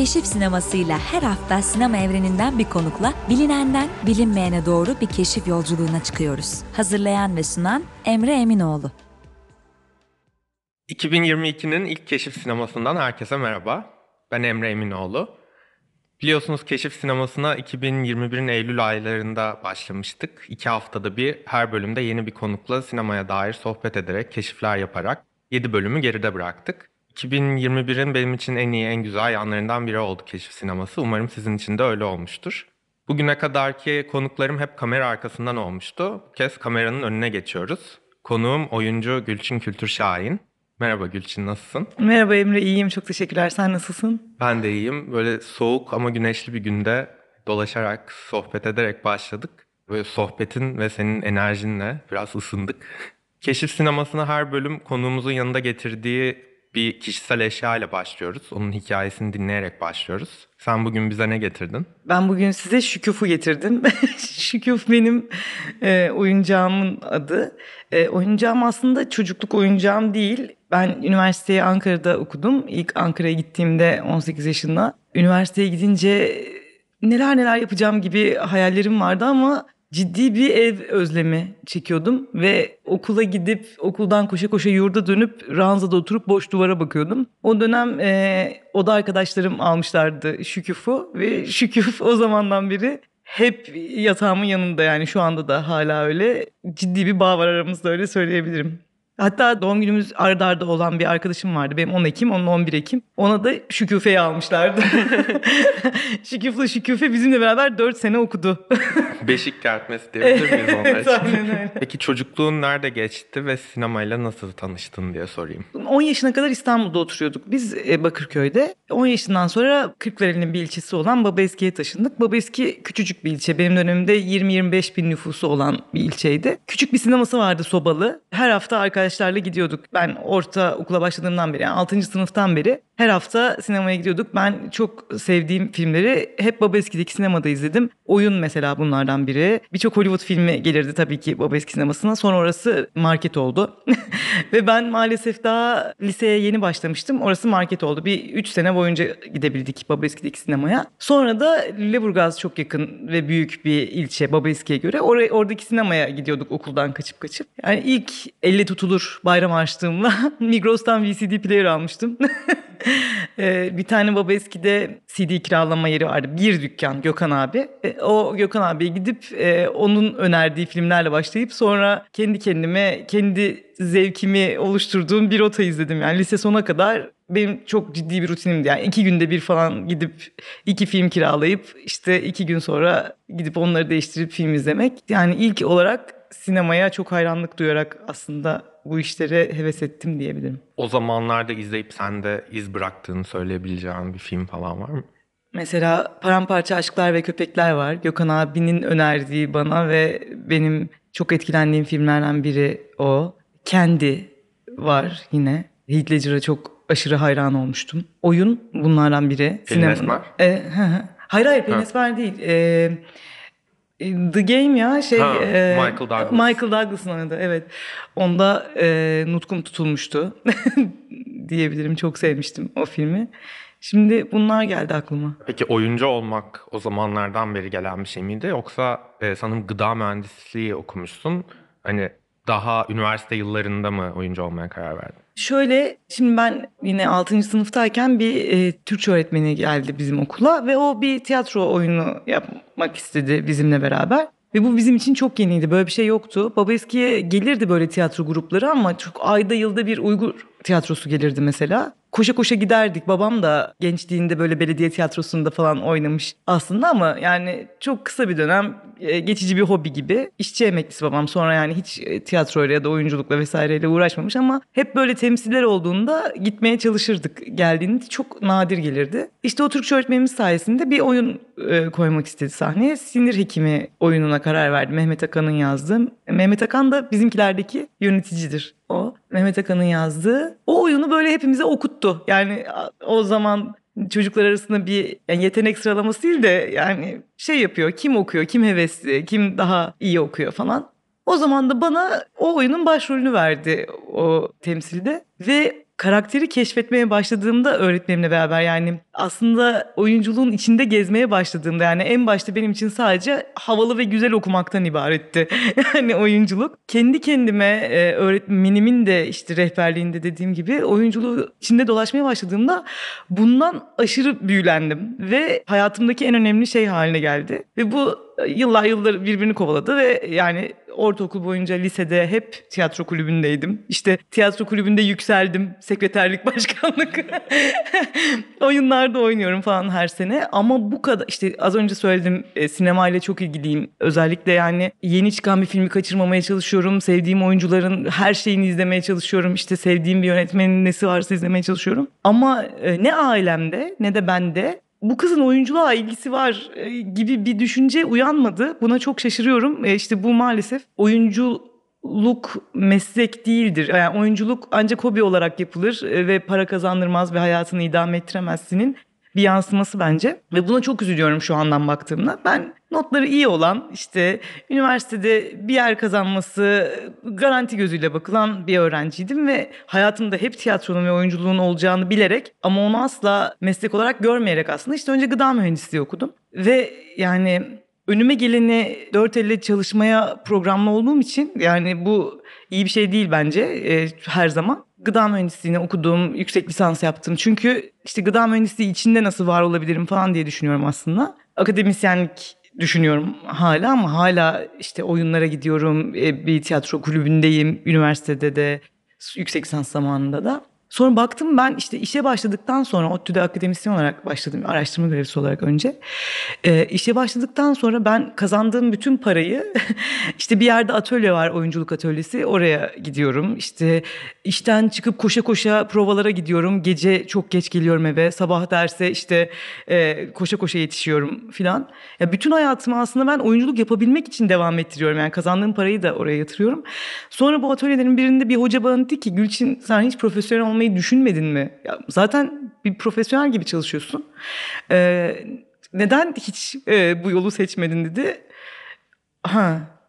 Keşif sinemasıyla her hafta sinema evreninden bir konukla bilinenden bilinmeyene doğru bir keşif yolculuğuna çıkıyoruz. Hazırlayan ve sunan Emre Eminoğlu. 2022'nin ilk keşif sinemasından herkese merhaba. Ben Emre Eminoğlu. Biliyorsunuz keşif sinemasına 2021'in Eylül aylarında başlamıştık. İki haftada bir her bölümde yeni bir konukla sinemaya dair sohbet ederek, keşifler yaparak 7 bölümü geride bıraktık. 2021'in benim için en iyi, en güzel yanlarından biri oldu keşif sineması. Umarım sizin için de öyle olmuştur. Bugüne kadarki konuklarım hep kamera arkasından olmuştu. Bu kez kameranın önüne geçiyoruz. Konuğum oyuncu Gülçin Kültür Şahin. Merhaba Gülçin nasılsın? Merhaba Emre iyiyim çok teşekkürler sen nasılsın? Ben de iyiyim. Böyle soğuk ama güneşli bir günde dolaşarak, sohbet ederek başladık. Böyle sohbetin ve senin enerjinle biraz ısındık. Keşif sinemasına her bölüm konuğumuzun yanında getirdiği bir kişisel eşya ile başlıyoruz. Onun hikayesini dinleyerek başlıyoruz. Sen bugün bize ne getirdin? Ben bugün size şüküfü getirdim. Şüküf benim e, oyuncağımın adı. E, oyuncağım aslında çocukluk oyuncağım değil. Ben üniversiteyi Ankara'da okudum. İlk Ankara'ya gittiğimde 18 yaşında. Üniversiteye gidince neler neler yapacağım gibi hayallerim vardı ama ciddi bir ev özlemi çekiyordum ve okula gidip okuldan koşa koşa yurda dönüp ranzada oturup boş duvara bakıyordum. O dönem e, oda arkadaşlarım almışlardı Şüküf'ü ve Şüküf o zamandan beri hep yatağımın yanında yani şu anda da hala öyle ciddi bir bağ var aramızda öyle söyleyebilirim. Hatta doğum günümüz ardarda arda olan bir arkadaşım vardı. Benim 10 Ekim, onun 11 Ekim. Ona da Şüküfe'yi almışlardı. Şüküf'le Şüküfe bizimle beraber 4 sene okudu. Beşik kertmesi diyebilir miyiz onlar öyle. Peki çocukluğun nerede geçti ve sinemayla nasıl tanıştın diye sorayım. 10 yaşına kadar İstanbul'da oturuyorduk biz e, Bakırköy'de. 10 yaşından sonra Kırklareli'nin bir ilçesi olan Babaeski'ye taşındık. Babaeski küçücük bir ilçe. Benim dönemimde 20-25 bin nüfusu olan bir ilçeydi. Küçük bir sineması vardı sobalı. Her hafta arkadaşlarla gidiyorduk. Ben orta okula başladığımdan beri yani 6. sınıftan beri her hafta sinemaya gidiyorduk. Ben çok sevdiğim filmleri hep Babaeski'deki sinemada izledim. Oyun mesela bunlardan biri. Birçok Hollywood filmi gelirdi tabii ki Babaeski sinemasına. Sonra orası market oldu. Ve ben maalesef daha liseye yeni başlamıştım. Orası market oldu. Bir 3 sene boyunca gidebildik Babaeski'deki sinemaya. Sonra da Lüleburgaz çok yakın ve büyük bir ilçe Babaeski'ye göre. Oraya, oradaki sinemaya gidiyorduk okuldan kaçıp kaçıp. Yani ilk elle tutulur bayram açtığımla Migros'tan VCD player almıştım. Ee, bir tane baba eskide CD kiralama yeri vardı. Bir dükkan Gökhan abi. Ee, o Gökhan abiye gidip e, onun önerdiği filmlerle başlayıp sonra kendi kendime kendi zevkimi oluşturduğum bir rota izledim. Yani lise sona kadar benim çok ciddi bir rutinimdi. Yani iki günde bir falan gidip iki film kiralayıp işte iki gün sonra gidip onları değiştirip film izlemek. Yani ilk olarak sinemaya çok hayranlık duyarak aslında bu işlere heves ettim diyebilirim. O zamanlarda izleyip sende iz bıraktığını söyleyebileceğin bir film falan var mı? Mesela Paramparça Aşklar ve Köpekler var. Gökhan abinin önerdiği bana ve benim çok etkilendiğim filmlerden biri o. Kendi var yine. Heath Ledger'a çok aşırı hayran olmuştum. Oyun bunlardan biri. Pelin Esmer? E, hayır hayır Pelin Esmer değil. E, The Game ya şey ha, e, Michael Douglas. Michael Douglas'ın oynadı evet. Onda e, nutkum tutulmuştu diyebilirim. Çok sevmiştim o filmi. Şimdi bunlar geldi aklıma. Peki oyuncu olmak o zamanlardan beri gelen bir şey miydi? Yoksa e, sanırım gıda mühendisliği okumuşsun. Hani daha üniversite yıllarında mı oyuncu olmaya karar verdin? Şöyle şimdi ben yine 6. sınıftayken bir e, Türkçe öğretmeni geldi bizim okula ve o bir tiyatro oyunu yapmak istedi bizimle beraber. Ve bu bizim için çok yeniydi. Böyle bir şey yoktu. Baba eskiye gelirdi böyle tiyatro grupları ama çok ayda yılda bir Uygur tiyatrosu gelirdi mesela koşa koşa giderdik. Babam da gençliğinde böyle belediye tiyatrosunda falan oynamış aslında ama yani çok kısa bir dönem e, geçici bir hobi gibi. İşçi emeklisi babam sonra yani hiç e, tiyatroyla ya da oyunculukla vesaireyle uğraşmamış ama hep böyle temsiller olduğunda gitmeye çalışırdık. Geldiğinde çok nadir gelirdi. İşte o Türkçe öğretmenimiz sayesinde bir oyun e, koymak istedi sahneye. Sinir Hekimi oyununa karar verdi. Mehmet Akan'ın yazdığı. Mehmet Akan da bizimkilerdeki yöneticidir o. Mehmet Akan'ın yazdığı. O oyunu böyle hepimize okuttu. Yani o zaman çocuklar arasında bir yani yetenek sıralaması değil de yani şey yapıyor. Kim okuyor, kim hevesli, kim daha iyi okuyor falan. O zaman da bana o oyunun başrolünü verdi o temsilde ve karakteri keşfetmeye başladığımda öğretmenimle beraber yani aslında oyunculuğun içinde gezmeye başladığımda yani en başta benim için sadece havalı ve güzel okumaktan ibaretti. yani oyunculuk. Kendi kendime e, öğretmenimin de işte rehberliğinde dediğim gibi oyunculuğu içinde dolaşmaya başladığımda bundan aşırı büyülendim ve hayatımdaki en önemli şey haline geldi. Ve bu yıllar yıllar birbirini kovaladı ve yani ortaokul boyunca lisede hep tiyatro kulübündeydim. İşte tiyatro kulübünde yükseldim. Sekreterlik, başkanlık. Oyunlarda oynuyorum falan her sene. Ama bu kadar işte az önce söyledim e, sinemayla çok ilgiliyim. Özellikle yani yeni çıkan bir filmi kaçırmamaya çalışıyorum. Sevdiğim oyuncuların her şeyini izlemeye çalışıyorum. İşte sevdiğim bir yönetmenin nesi varsa izlemeye çalışıyorum. Ama e, ne ailemde ne de bende bu kızın oyunculuğa ilgisi var e, gibi bir düşünce uyanmadı. Buna çok şaşırıyorum. E, işte bu maalesef oyunculuk meslek değildir. Yani oyunculuk ancak hobi olarak yapılır e, ve para kazandırmaz ve hayatını idame ettiremezsinin bir yansıması bence. Ve buna çok üzülüyorum şu andan baktığımda. Ben notları iyi olan işte üniversitede bir yer kazanması garanti gözüyle bakılan bir öğrenciydim ve hayatımda hep tiyatronun ve oyunculuğun olacağını bilerek ama onu asla meslek olarak görmeyerek aslında işte önce gıda mühendisliği okudum. Ve yani önüme geleni dört elle çalışmaya programlı olduğum için yani bu iyi bir şey değil bence e, her zaman. Gıda mühendisliğini okudum, yüksek lisans yaptım. Çünkü işte gıda mühendisliği içinde nasıl var olabilirim falan diye düşünüyorum aslında. Akademisyenlik düşünüyorum hala ama hala işte oyunlara gidiyorum. E, bir tiyatro kulübündeyim, üniversitede de, yüksek lisans zamanında da. Sonra baktım ben işte işe başladıktan sonra ODTÜ'de akademisyen olarak başladım araştırma görevlisi olarak önce. E, işe başladıktan sonra ben kazandığım bütün parayı işte bir yerde atölye var oyunculuk atölyesi oraya gidiyorum. İşte işten çıkıp koşa koşa provalara gidiyorum. Gece çok geç geliyorum eve. Sabah derse işte e, koşa koşa yetişiyorum filan. Ya bütün hayatımı aslında ben oyunculuk yapabilmek için devam ettiriyorum. Yani kazandığım parayı da oraya yatırıyorum. Sonra bu atölyelerin birinde bir hoca bana dedi ki Gülçin sen hiç profesyonel olmayı olmayı düşünmedin mi? Ya zaten bir profesyonel gibi çalışıyorsun. Ee, neden hiç e, bu yolu seçmedin dedi. Ha.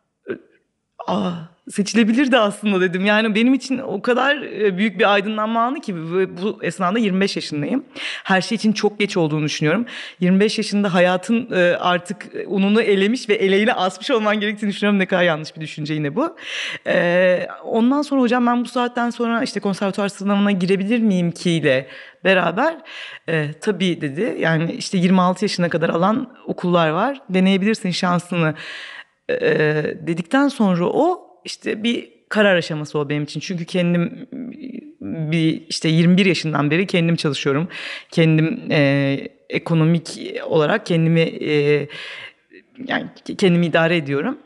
Aa, seçilebilirdi aslında dedim. Yani benim için o kadar e, büyük bir aydınlanma anı ki bu esnada 25 yaşındayım. Her şey için çok geç olduğunu düşünüyorum. 25 yaşında hayatın e, artık ununu elemiş ve eleğine asmış olman gerektiğini düşünüyorum. Ne kadar yanlış bir düşünce yine bu. E, ondan sonra hocam ben bu saatten sonra işte konservatuar sınavına girebilir miyim ki ile beraber e, tabii dedi. Yani işte 26 yaşına kadar alan okullar var. Deneyebilirsin şansını e, dedikten sonra o işte bir karar aşaması o benim için. Çünkü kendim bir işte 21 yaşından beri kendim çalışıyorum. Kendim e, ekonomik olarak kendimi e, yani kendimi idare ediyorum.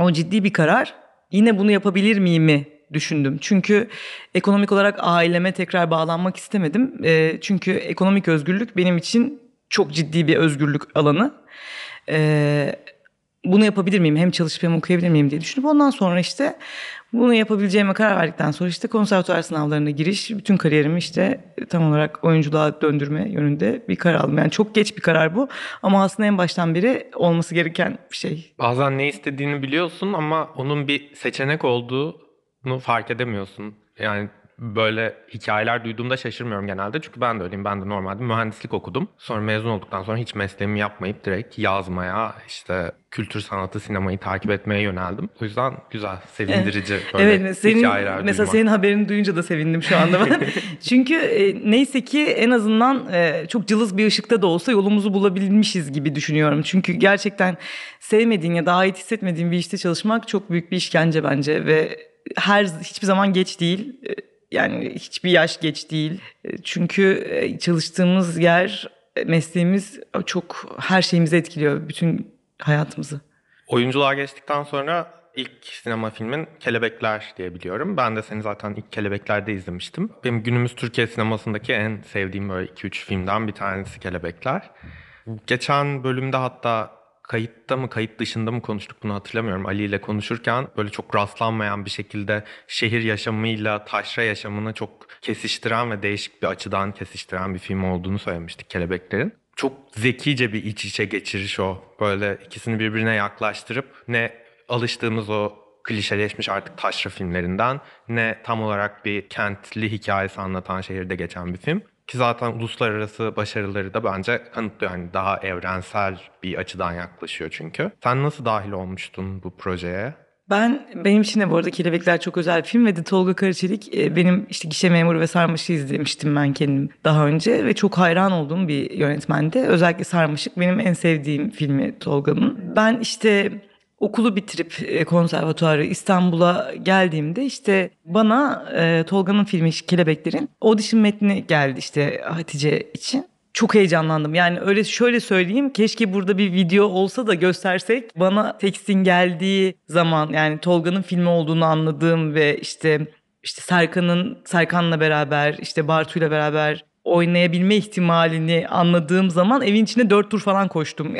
O ciddi bir karar. Yine bunu yapabilir miyim mi düşündüm. Çünkü ekonomik olarak aileme tekrar bağlanmak istemedim. E, çünkü ekonomik özgürlük benim için çok ciddi bir özgürlük alanı. E, bunu yapabilir miyim? Hem çalışıp hem okuyabilir miyim diye düşünüp ondan sonra işte bunu yapabileceğime karar verdikten sonra işte konservatuar sınavlarına giriş, bütün kariyerimi işte tam olarak oyunculuğa döndürme yönünde bir karar aldım. Yani çok geç bir karar bu ama aslında en baştan beri olması gereken bir şey. Bazen ne istediğini biliyorsun ama onun bir seçenek olduğunu fark edemiyorsun. Yani böyle hikayeler duyduğumda şaşırmıyorum genelde. Çünkü ben de öyleyim. Ben de normalde mühendislik okudum. Sonra mezun olduktan sonra hiç mesleğimi yapmayıp direkt yazmaya, işte kültür sanatı, sinemayı takip etmeye yöneldim. O yüzden güzel, sevindirici böyle evet, senin, hikayeler Mesela duymak. senin haberini duyunca da sevindim şu anda ben. Çünkü e, neyse ki en azından e, çok cılız bir ışıkta da olsa yolumuzu bulabilmişiz gibi düşünüyorum. Çünkü gerçekten sevmediğin ya da ait hissetmediğin bir işte çalışmak çok büyük bir işkence bence ve her hiçbir zaman geç değil. E, yani hiçbir yaş geç değil. E, çünkü e, çalıştığımız yer, e, mesleğimiz çok her şeyimizi etkiliyor. Bütün hayatımızı. Oyunculuğa geçtikten sonra ilk sinema filmin Kelebekler diye biliyorum. Ben de seni zaten ilk Kelebekler'de izlemiştim. Benim günümüz Türkiye sinemasındaki en sevdiğim böyle 2-3 filmden bir tanesi Kelebekler. Geçen bölümde hatta kayıtta mı kayıt dışında mı konuştuk bunu hatırlamıyorum. Ali ile konuşurken böyle çok rastlanmayan bir şekilde şehir yaşamıyla taşra yaşamını çok kesiştiren ve değişik bir açıdan kesiştiren bir film olduğunu söylemiştik Kelebeklerin. Çok zekice bir iç içe geçiriş o. Böyle ikisini birbirine yaklaştırıp ne alıştığımız o klişeleşmiş artık taşra filmlerinden ne tam olarak bir kentli hikayesi anlatan şehirde geçen bir film. Ki zaten uluslararası başarıları da bence kanıtlıyor. Hani daha evrensel bir açıdan yaklaşıyor çünkü. Sen nasıl dahil olmuştun bu projeye? Ben benim için de bu arada Kelebekler çok özel bir film ve de Tolga Karaçelik e, benim işte Gişe Memuru ve Sarmaşık'ı izlemiştim ben kendim daha önce ve çok hayran olduğum bir yönetmendi. Özellikle Sarmaşık benim en sevdiğim filmi Tolga'nın. Ben işte okulu bitirip e, konservatuarı İstanbul'a geldiğimde işte bana e, Tolga'nın filmi Kelebekler'in audition metni geldi işte Hatice için. Çok heyecanlandım. Yani öyle şöyle söyleyeyim. Keşke burada bir video olsa da göstersek. Bana tekstin geldiği zaman yani Tolga'nın filmi olduğunu anladığım ve işte işte Serkan'ın Serkan'la beraber işte Bartu'yla beraber oynayabilme ihtimalini anladığım zaman evin içinde dört tur falan koştum.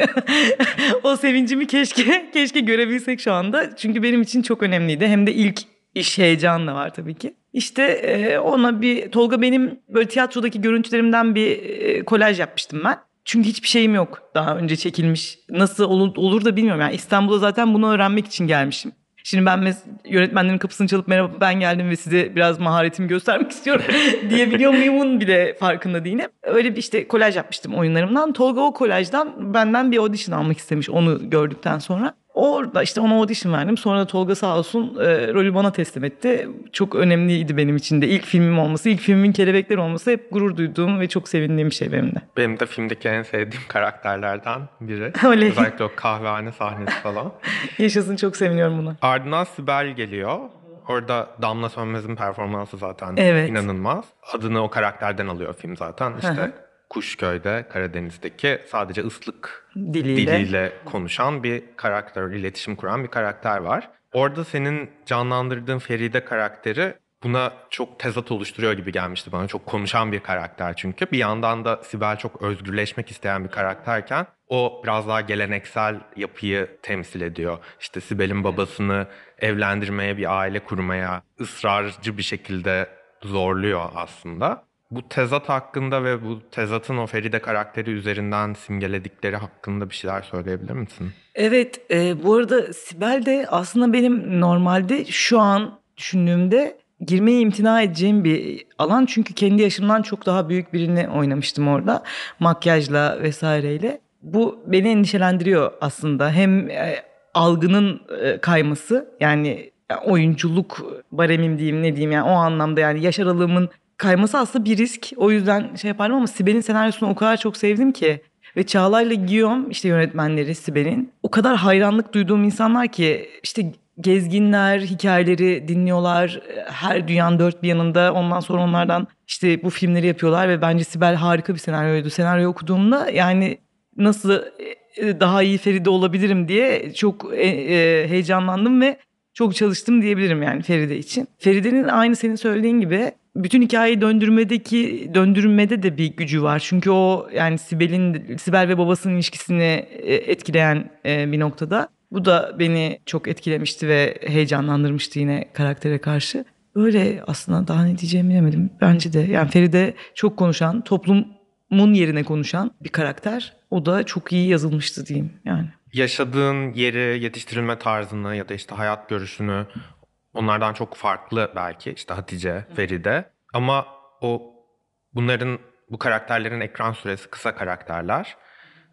o sevincimi keşke keşke görebilsek şu anda. Çünkü benim için çok önemliydi. Hem de ilk iş heyecanı da var tabii ki. İşte ona bir Tolga benim böyle tiyatrodaki görüntülerimden bir kolaj yapmıştım ben. Çünkü hiçbir şeyim yok daha önce çekilmiş. Nasıl olur, olur da bilmiyorum. Yani İstanbul'a zaten bunu öğrenmek için gelmişim. Şimdi ben mes- yönetmenlerin kapısını çalıp merhaba ben geldim ve size biraz maharetimi göstermek istiyorum diyebiliyor muyumun bile farkında değilim. Öyle bir işte kolaj yapmıştım oyunlarımdan. Tolga o kolajdan benden bir audition almak istemiş onu gördükten sonra. Orada işte ona audition verdim. Sonra da Tolga sağ olsun e, rolü bana teslim etti. Çok önemliydi benim için de. İlk filmim olması, ilk filmimin Kelebekler olması hep gurur duyduğum ve çok sevindiğim bir şey benim de. Benim de filmdeki en sevdiğim karakterlerden biri. Oley. Özellikle o kahvehane sahnesi falan. Yaşasın çok seviniyorum buna. Ardından Sibel geliyor. Orada Damla Sönmez'in performansı zaten Evet. inanılmaz. Adını o karakterden alıyor film zaten. İşte. Kuşköy'de, Karadeniz'deki sadece ıslık Diliyle. diliyle konuşan bir karakter, iletişim kuran bir karakter var. Orada senin canlandırdığın Feride karakteri buna çok tezat oluşturuyor gibi gelmişti bana. Çok konuşan bir karakter çünkü. Bir yandan da Sibel çok özgürleşmek isteyen bir karakterken o biraz daha geleneksel yapıyı temsil ediyor. İşte Sibel'in babasını evlendirmeye, bir aile kurmaya ısrarcı bir şekilde zorluyor aslında. Bu tezat hakkında ve bu tezatın o Feride karakteri üzerinden simgeledikleri hakkında bir şeyler söyleyebilir misin? Evet, e, bu arada Sibel de aslında benim normalde şu an düşündüğümde girmeye imtina edeceğim bir alan. Çünkü kendi yaşımdan çok daha büyük birini oynamıştım orada. Makyajla vesaireyle. Bu beni endişelendiriyor aslında. Hem e, algının e, kayması yani oyunculuk baremim diyeyim ne diyeyim yani o anlamda yani yaş aralığımın kayması aslında bir risk. O yüzden şey yapardım ama Sibel'in senaryosunu o kadar çok sevdim ki. Ve Çağla'yla Guillaume işte yönetmenleri Sibel'in o kadar hayranlık duyduğum insanlar ki işte gezginler, hikayeleri dinliyorlar. Her dünyanın dört bir yanında ondan sonra onlardan işte bu filmleri yapıyorlar ve bence Sibel harika bir senaryoydu. Senaryo okuduğumda yani nasıl e, daha iyi Feride olabilirim diye çok e, e, heyecanlandım ve çok çalıştım diyebilirim yani Feride için. Feride'nin aynı senin söylediğin gibi bütün hikayeyi döndürmedeki döndürmede de bir gücü var. Çünkü o yani Sibel'in Sibel ve babasının ilişkisini e, etkileyen e, bir noktada. Bu da beni çok etkilemişti ve heyecanlandırmıştı yine karaktere karşı. Öyle aslında daha ne diyeceğimi bilemedim. Bence de yani Feride çok konuşan, toplumun yerine konuşan bir karakter. O da çok iyi yazılmıştı diyeyim yani. Yaşadığın yeri, yetiştirilme tarzını ya da işte hayat görüşünü onlardan çok farklı belki işte Hatice, Feride ama o bunların bu karakterlerin ekran süresi kısa karakterler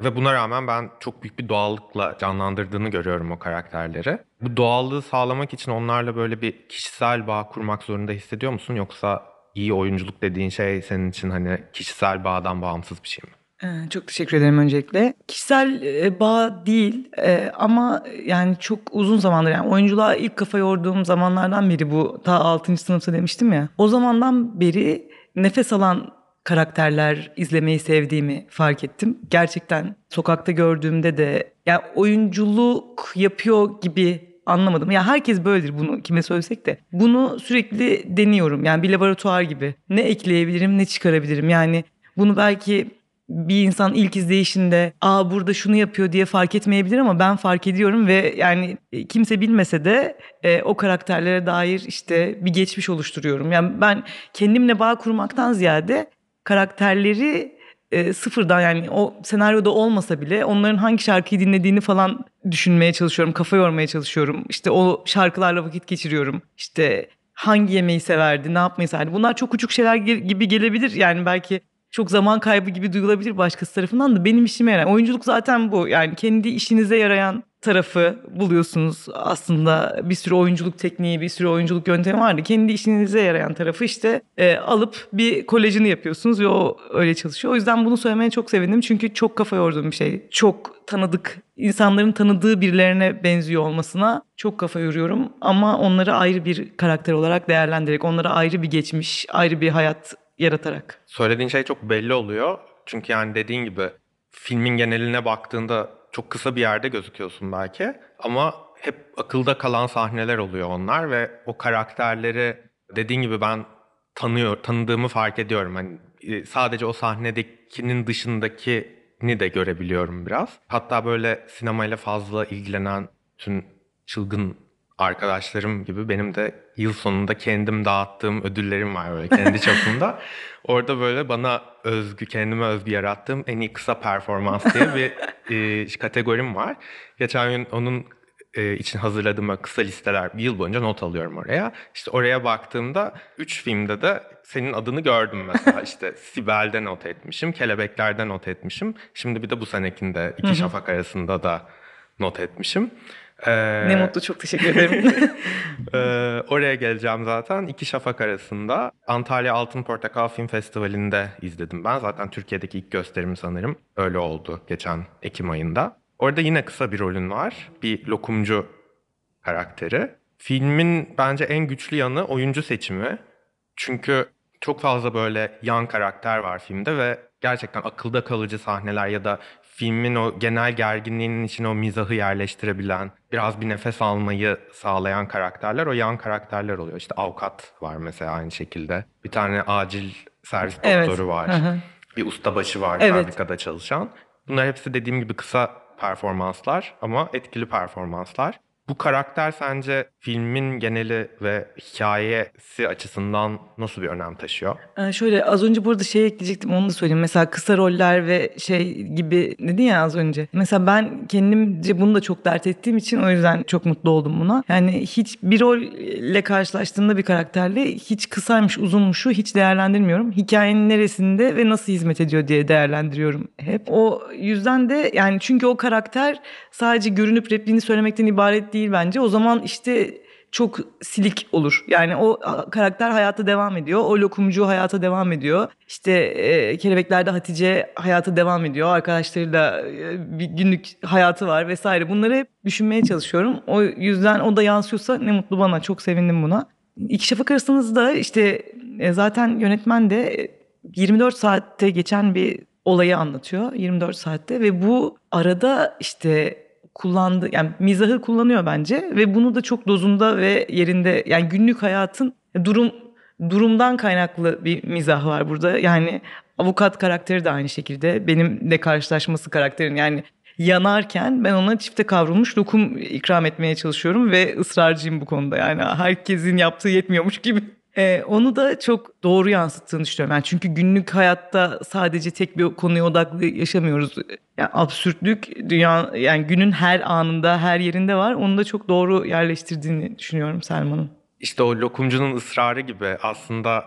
ve buna rağmen ben çok büyük bir doğallıkla canlandırdığını görüyorum o karakterleri. Bu doğallığı sağlamak için onlarla böyle bir kişisel bağ kurmak zorunda hissediyor musun yoksa iyi oyunculuk dediğin şey senin için hani kişisel bağdan bağımsız bir şey mi? Ee, Çok teşekkür ederim öncelikle. Kişisel e, bağ değil e, ama yani çok uzun zamandır yani oyunculuğa ilk kafa yorduğum zamanlardan beri bu ta 6. sınıfta demiştim ya. O zamandan beri nefes alan karakterler izlemeyi sevdiğimi fark ettim. Gerçekten sokakta gördüğümde de yani oyunculuk yapıyor gibi anlamadım. Ya herkes böyledir bunu kime söylesek de. Bunu sürekli deniyorum. Yani bir laboratuvar gibi. Ne ekleyebilirim, ne çıkarabilirim. Yani bunu belki bir insan ilk izleyişinde aa burada şunu yapıyor diye fark etmeyebilir ama ben fark ediyorum ve yani e, kimse bilmese de e, o karakterlere dair işte bir geçmiş oluşturuyorum. Yani ben kendimle bağ kurmaktan ziyade karakterleri e, sıfırdan yani o senaryoda olmasa bile onların hangi şarkıyı dinlediğini falan düşünmeye çalışıyorum. Kafa yormaya çalışıyorum. İşte o şarkılarla vakit geçiriyorum. İşte hangi yemeği severdi, ne yapmayı severdi. Bunlar çok küçük şeyler gibi gelebilir. Yani belki çok zaman kaybı gibi duyulabilir başkası tarafından da benim işime yarayan. Oyunculuk zaten bu. Yani kendi işinize yarayan tarafı buluyorsunuz. Aslında bir sürü oyunculuk tekniği, bir sürü oyunculuk yöntemi vardı. Kendi işinize yarayan tarafı işte e, alıp bir kolejini yapıyorsunuz ve o öyle çalışıyor. O yüzden bunu söylemeye çok sevindim. Çünkü çok kafa yorduğum bir şey. Çok tanıdık, insanların tanıdığı birilerine benziyor olmasına çok kafa yoruyorum. Ama onları ayrı bir karakter olarak değerlendirerek, onlara ayrı bir geçmiş, ayrı bir hayat yaratarak. Söylediğin şey çok belli oluyor. Çünkü yani dediğin gibi filmin geneline baktığında çok kısa bir yerde gözüküyorsun belki ama hep akılda kalan sahneler oluyor onlar ve o karakterleri dediğin gibi ben tanıyor tanıdığımı fark ediyorum. Hani e, sadece o sahnedekinin dışındakini de görebiliyorum biraz. Hatta böyle sinemayla fazla ilgilenen tüm çılgın arkadaşlarım gibi benim de yıl sonunda kendim dağıttığım ödüllerim var böyle kendi çapımda. Orada böyle bana özgü, kendime özgü yarattığım en iyi kısa performans diye bir e, kategorim var. Geçen gün onun e, için hazırladığım kısa listeler bir yıl boyunca not alıyorum oraya. İşte oraya baktığımda 3 filmde de senin adını gördüm mesela. işte Sibel'de not etmişim, Kelebekler'de not etmişim. Şimdi bir de bu senekinde iki şafak arasında da not etmişim. Ee, ne mutlu çok teşekkür ederim. e, oraya geleceğim zaten. İki Şafak arasında Antalya Altın Portakal Film Festivali'nde izledim ben. Zaten Türkiye'deki ilk gösterim sanırım öyle oldu geçen Ekim ayında. Orada yine kısa bir rolün var. Bir lokumcu karakteri. Filmin bence en güçlü yanı oyuncu seçimi. Çünkü çok fazla böyle yan karakter var filmde ve gerçekten akılda kalıcı sahneler ya da filmin o genel gerginliğinin içine o mizahı yerleştirebilen, biraz bir nefes almayı sağlayan karakterler o yan karakterler oluyor. İşte avukat var mesela aynı şekilde. Bir tane acil servis doktoru evet. var. Hı Bir ustabaşı var evet. fabrikada çalışan. Bunlar hepsi dediğim gibi kısa performanslar ama etkili performanslar. Bu karakter sence filmin geneli ve hikayesi açısından nasıl bir önem taşıyor? Ee, şöyle az önce burada şey ekleyecektim onu da söyleyeyim. Mesela kısa roller ve şey gibi dedin ya az önce. Mesela ben kendimce bunu da çok dert ettiğim için o yüzden çok mutlu oldum buna. Yani hiç bir rolle karşılaştığında bir karakterle hiç kısaymış uzunmuşu hiç değerlendirmiyorum. Hikayenin neresinde ve nasıl hizmet ediyor diye değerlendiriyorum hep. O yüzden de yani çünkü o karakter sadece görünüp repliğini söylemekten ibaret değil bence. O zaman işte çok silik olur. Yani o karakter hayata devam ediyor. O lokumcu hayata devam ediyor. İşte e, Kelebekler'de Hatice hayata devam ediyor. Arkadaşlarıyla e, bir günlük hayatı var vesaire. Bunları hep düşünmeye çalışıyorum. O yüzden o da yansıyorsa ne mutlu bana. Çok sevindim buna. İki şafak arasınızda işte e, zaten yönetmen de 24 saatte geçen bir olayı anlatıyor 24 saatte ve bu arada işte kullandı yani mizahı kullanıyor bence ve bunu da çok dozunda ve yerinde yani günlük hayatın durum durumdan kaynaklı bir mizah var burada. Yani avukat karakteri de aynı şekilde benim de karşılaşması karakterin yani yanarken ben ona çifte kavrulmuş lokum ikram etmeye çalışıyorum ve ısrarcıyım bu konuda. Yani herkesin yaptığı yetmiyormuş gibi ee, onu da çok doğru yansıttığını düşünüyorum. Yani çünkü günlük hayatta sadece tek bir konuya odaklı yaşamıyoruz. Yani absürtlük dünya yani günün her anında, her yerinde var. Onu da çok doğru yerleştirdiğini düşünüyorum Selman'ın. İşte o lokumcunun ısrarı gibi aslında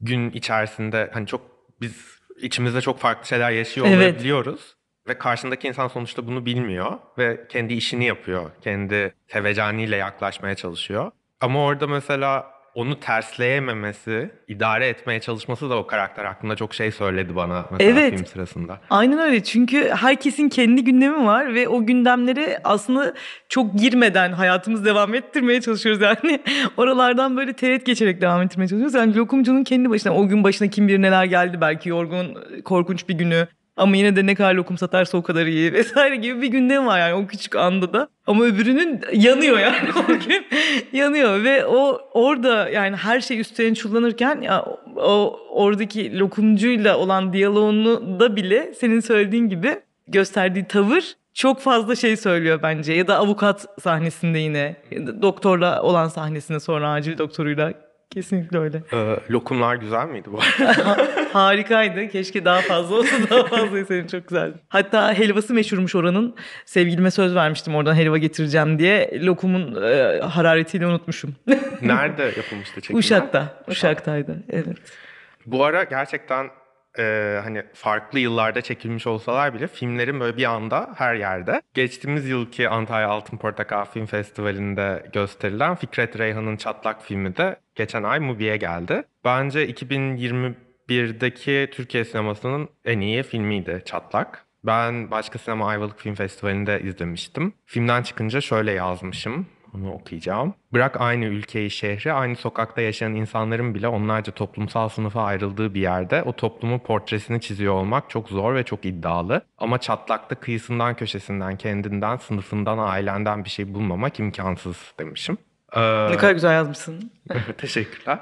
gün içerisinde hani çok biz içimizde çok farklı şeyler yaşıyor evet. olabiliyoruz. Ve karşındaki insan sonuçta bunu bilmiyor ve kendi işini yapıyor. Kendi sevecaniyle yaklaşmaya çalışıyor. Ama orada mesela onu tersleyememesi, idare etmeye çalışması da o karakter hakkında çok şey söyledi bana mesela evet. film sırasında. Aynen öyle çünkü herkesin kendi gündemi var ve o gündemlere aslında çok girmeden hayatımız devam ettirmeye çalışıyoruz yani. Oralardan böyle teğet geçerek devam ettirmeye çalışıyoruz. Yani lokumcunun kendi başına o gün başına kim bilir neler geldi belki yorgun, korkunç bir günü ama yine de ne kadar lokum satarsa o kadar iyi vesaire gibi bir gündem var yani o küçük anda da. Ama öbürünün yanıyor yani o gün yanıyor ve o orada yani her şey üstüne çullanırken ya o oradaki lokumcuyla olan diyaloğunu da bile senin söylediğin gibi gösterdiği tavır çok fazla şey söylüyor bence. Ya da avukat sahnesinde yine doktorla olan sahnesinde sonra acil doktoruyla Kesinlikle öyle. Ee, lokumlar güzel miydi bu? Harikaydı. Keşke daha fazla olsa daha fazla senin çok güzeldi. Hatta helvası meşhurmuş oranın. Sevgilime söz vermiştim oradan helva getireceğim diye. Lokumun e, hararetiyle unutmuşum. Nerede yapılmıştı çekimler? Uşak'ta. Uşak'taydı. Evet. Bu ara gerçekten e, hani farklı yıllarda çekilmiş olsalar bile filmlerin böyle bir anda her yerde. Geçtiğimiz yılki Antalya Altın Portakal Film Festivali'nde gösterilen Fikret Reyhan'ın Çatlak filmi de geçen ay Mubi'ye geldi. Bence 2021'deki Türkiye sinemasının en iyi filmiydi Çatlak. Ben Başka Sinema Ayvalık Film Festivali'nde izlemiştim. Filmden çıkınca şöyle yazmışım. Onu okuyacağım. Bırak aynı ülkeyi, şehri, aynı sokakta yaşayan insanların bile onlarca toplumsal sınıfa ayrıldığı bir yerde o toplumun portresini çiziyor olmak çok zor ve çok iddialı. Ama çatlakta kıyısından, köşesinden, kendinden, sınıfından, ailenden bir şey bulmamak imkansız demişim. Ee, Ne kadar güzel yazmışsın. Teşekkürler.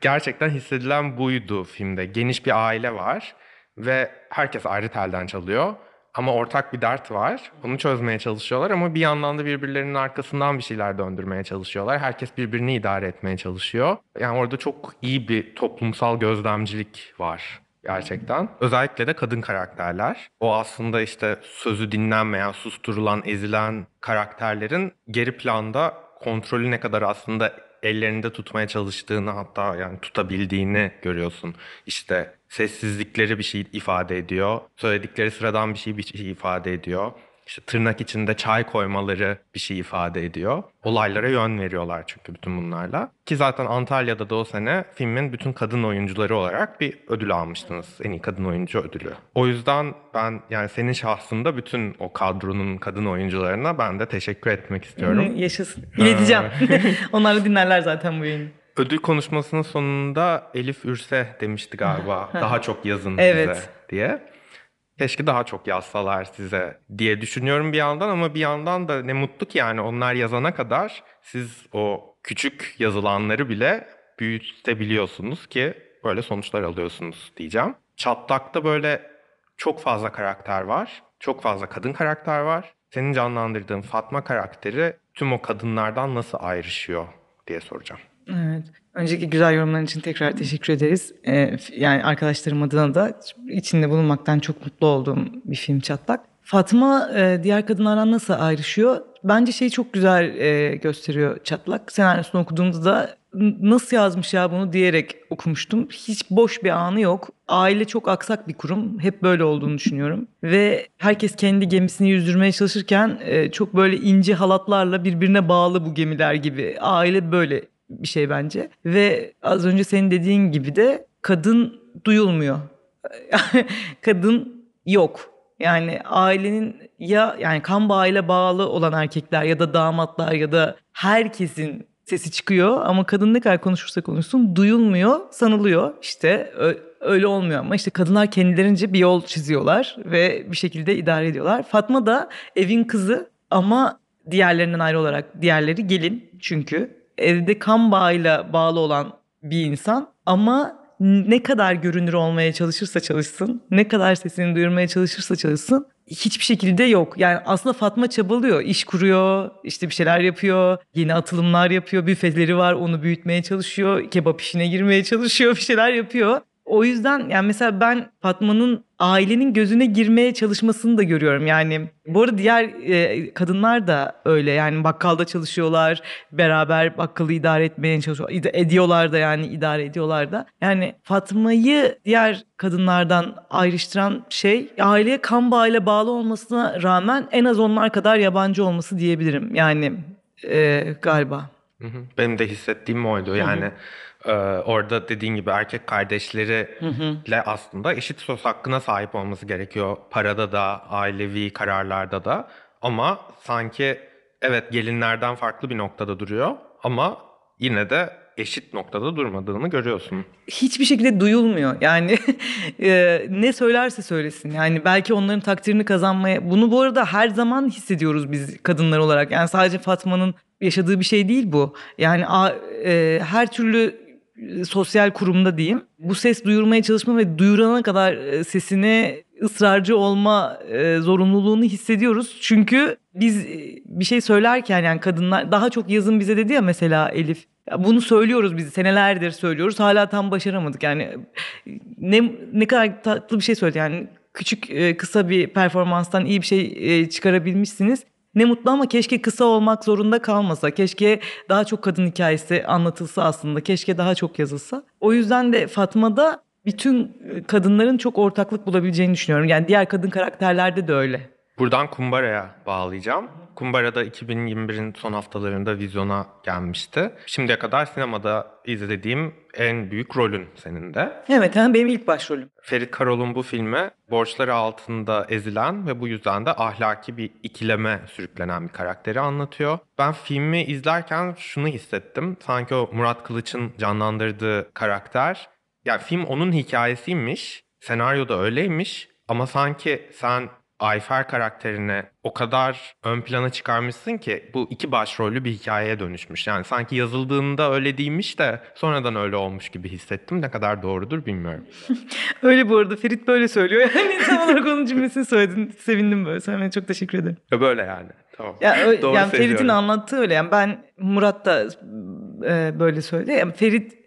Gerçekten hissedilen buydu filmde. Geniş bir aile var ve herkes ayrı telden çalıyor. Ama ortak bir dert var. Bunu çözmeye çalışıyorlar ama bir yandan da birbirlerinin arkasından bir şeyler döndürmeye çalışıyorlar. Herkes birbirini idare etmeye çalışıyor. Yani orada çok iyi bir toplumsal gözlemcilik var gerçekten. Özellikle de kadın karakterler. O aslında işte sözü dinlenmeyen, susturulan, ezilen karakterlerin geri planda kontrolü ne kadar aslında ellerinde tutmaya çalıştığını hatta yani tutabildiğini görüyorsun. İşte sessizlikleri bir şey ifade ediyor. Söyledikleri sıradan bir şey bir şey ifade ediyor. İşte tırnak içinde çay koymaları bir şey ifade ediyor. Olaylara yön veriyorlar çünkü bütün bunlarla. Ki zaten Antalya'da da o sene filmin bütün kadın oyuncuları olarak bir ödül almıştınız. En iyi kadın oyuncu ödülü. O yüzden ben yani senin şahsında bütün o kadronun kadın oyuncularına ben de teşekkür etmek istiyorum. Yaşasın. İleteceğim. Onlar da dinlerler zaten bu yayını. Ödül konuşmasının sonunda Elif Ürse demişti galiba. daha çok yazın Evet. size diye. Keşke daha çok yazsalar size diye düşünüyorum bir yandan ama bir yandan da ne mutlu ki yani onlar yazana kadar siz o küçük yazılanları bile büyütebiliyorsunuz ki böyle sonuçlar alıyorsunuz diyeceğim. Çatlak'ta böyle çok fazla karakter var. Çok fazla kadın karakter var. Senin canlandırdığın Fatma karakteri tüm o kadınlardan nasıl ayrışıyor diye soracağım. Evet. Önceki güzel yorumların için tekrar teşekkür ederiz. Ee, yani arkadaşlarım adına da içinde bulunmaktan çok mutlu olduğum bir film Çatlak. Fatma e, diğer kadınlardan nasıl ayrışıyor? Bence şey çok güzel e, gösteriyor Çatlak. Senaryosunu okuduğumda da "N- nasıl yazmış ya bunu diyerek okumuştum. Hiç boş bir anı yok. Aile çok aksak bir kurum. Hep böyle olduğunu düşünüyorum. Ve herkes kendi gemisini yüzdürmeye çalışırken e, çok böyle ince halatlarla birbirine bağlı bu gemiler gibi. Aile böyle bir şey bence. Ve az önce senin dediğin gibi de kadın duyulmuyor. kadın yok. Yani ailenin ya yani kan bağıyla bağlı olan erkekler ya da damatlar ya da herkesin sesi çıkıyor ama kadın ne kadar konuşursa konuşsun duyulmuyor, sanılıyor. İşte öyle olmuyor ama işte kadınlar kendilerince bir yol çiziyorlar ve bir şekilde idare ediyorlar. Fatma da evin kızı ama diğerlerinden ayrı olarak diğerleri gelin çünkü evde kan bağıyla bağlı olan bir insan ama ne kadar görünür olmaya çalışırsa çalışsın, ne kadar sesini duyurmaya çalışırsa çalışsın hiçbir şekilde yok. Yani aslında Fatma çabalıyor, iş kuruyor, işte bir şeyler yapıyor, yeni atılımlar yapıyor, büfeleri var, onu büyütmeye çalışıyor, kebap işine girmeye çalışıyor, bir şeyler yapıyor. O yüzden yani mesela ben Fatma'nın ailenin gözüne girmeye çalışmasını da görüyorum. Yani bu arada diğer e, kadınlar da öyle. Yani bakkalda çalışıyorlar, beraber bakkalı idare etmeye çalışıyor. id- Ediyorlar da yani idare ediyorlar da. Yani Fatma'yı diğer kadınlardan ayrıştıran şey aileye kan bağıyla bağlı olmasına rağmen en az onlar kadar yabancı olması diyebilirim. Yani e, galiba. Hı hı. Benim de hissettiğim oydu. Yani e, orada dediğin gibi erkek kardeşleriyle aslında eşit söz hakkına sahip olması gerekiyor. Parada da, ailevi kararlarda da. Ama sanki evet gelinlerden farklı bir noktada duruyor ama yine de eşit noktada durmadığını görüyorsun. hiçbir şekilde duyulmuyor. Yani e, ne söylerse söylesin. Yani belki onların takdirini kazanmaya... Bunu bu arada her zaman hissediyoruz biz kadınlar olarak. Yani sadece Fatma'nın yaşadığı bir şey değil bu. Yani a- e, her türlü sosyal kurumda diyeyim. Bu ses duyurmaya çalışma ve duyurana kadar e, sesini ısrarcı olma e, zorunluluğunu hissediyoruz. Çünkü biz e, bir şey söylerken yani kadınlar daha çok yazın bize dedi ya mesela Elif bunu söylüyoruz biz senelerdir söylüyoruz. Hala tam başaramadık. Yani ne ne kadar tatlı bir şey söyledi. Yani küçük e, kısa bir performanstan iyi bir şey e, çıkarabilmişsiniz. Ne mutlu ama keşke kısa olmak zorunda kalmasa. Keşke daha çok kadın hikayesi anlatılsa aslında. Keşke daha çok yazılsa. O yüzden de Fatma'da bütün kadınların çok ortaklık bulabileceğini düşünüyorum. Yani diğer kadın karakterlerde de öyle. Buradan Kumbara'ya bağlayacağım. Kumbara'da 2021'in son haftalarında vizyona gelmişti. Şimdiye kadar sinemada izlediğim en büyük rolün senin de. Evet yani benim ilk başrolüm. Ferit Karol'un bu filmi borçları altında ezilen ve bu yüzden de ahlaki bir ikileme sürüklenen bir karakteri anlatıyor. Ben filmi izlerken şunu hissettim. Sanki o Murat Kılıç'ın canlandırdığı karakter, yani film onun hikayesiymiş, senaryo da öyleymiş ama sanki sen Ayfer karakterini o kadar ön plana çıkarmışsın ki bu iki başrollü bir hikayeye dönüşmüş. Yani sanki yazıldığında öyle değilmiş de sonradan öyle olmuş gibi hissettim. Ne kadar doğrudur bilmiyorum. öyle bu arada Ferit böyle söylüyor. Yani tam olarak onun cümlesini söyledin. Sevindim böyle söylemene çok teşekkür ederim. Böyle yani. Tamam. Ya, Doğru yani Ferit'in anlattığı öyle. Yani ben Murat da e, böyle söyledi. Yani Ferit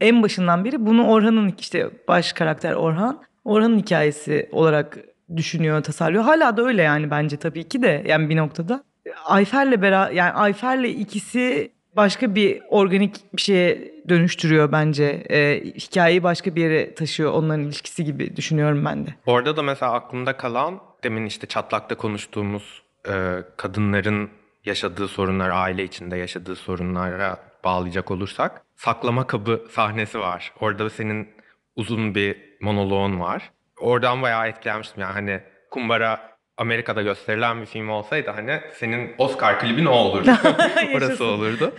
en başından beri bunu Orhan'ın işte baş karakter Orhan. Orhan'ın hikayesi olarak düşünüyor, tasarlıyor. Hala da öyle yani bence tabii ki de yani bir noktada. Ayfer'le beraber yani Ayfer'le ikisi başka bir organik bir şeye dönüştürüyor bence. E, hikayeyi başka bir yere taşıyor onların ilişkisi gibi düşünüyorum ben de. Orada da mesela aklımda kalan demin işte çatlakta konuştuğumuz e, kadınların yaşadığı sorunlar, aile içinde yaşadığı sorunlara bağlayacak olursak saklama kabı sahnesi var. Orada senin uzun bir monoloğun var oradan bayağı etkilenmiştim yani hani Kumbara Amerika'da gösterilen bir film olsaydı hani senin Oscar klibin o olurdu. Orası olurdu.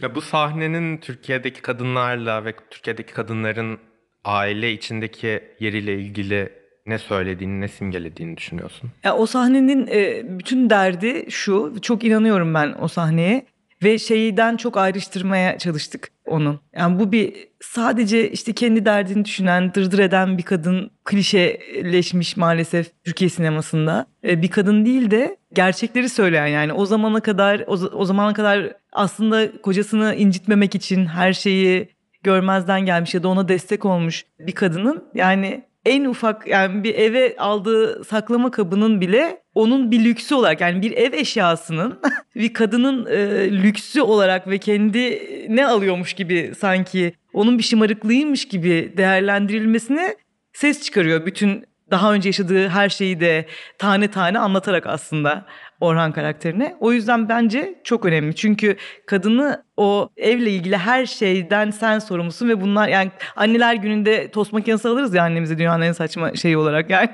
Ya bu sahnenin Türkiye'deki kadınlarla ve Türkiye'deki kadınların aile içindeki yeriyle ilgili ne söylediğini, ne simgelediğini düşünüyorsun? Ya o sahnenin e, bütün derdi şu. Çok inanıyorum ben o sahneye ve şeyden çok ayrıştırmaya çalıştık onun. Yani bu bir sadece işte kendi derdini düşünen, dırdır eden bir kadın klişeleşmiş maalesef Türkiye sinemasında. E, bir kadın değil de gerçekleri söyleyen yani o zamana kadar o, o zamana kadar aslında kocasını incitmemek için her şeyi görmezden gelmiş ya da ona destek olmuş bir kadının yani en ufak yani bir eve aldığı saklama kabının bile onun bir lüksü olarak yani bir ev eşyasının bir kadının e, lüksü olarak ve kendi ne alıyormuş gibi sanki onun bir şımarıklığıymış gibi değerlendirilmesine ses çıkarıyor. Bütün daha önce yaşadığı her şeyi de tane tane anlatarak aslında Orhan karakterine. O yüzden bence çok önemli. Çünkü kadını o evle ilgili her şeyden sen sorumlusun ve bunlar yani anneler gününde tost makinesi alırız ya annemize dünyanın en saçma şeyi olarak. Yani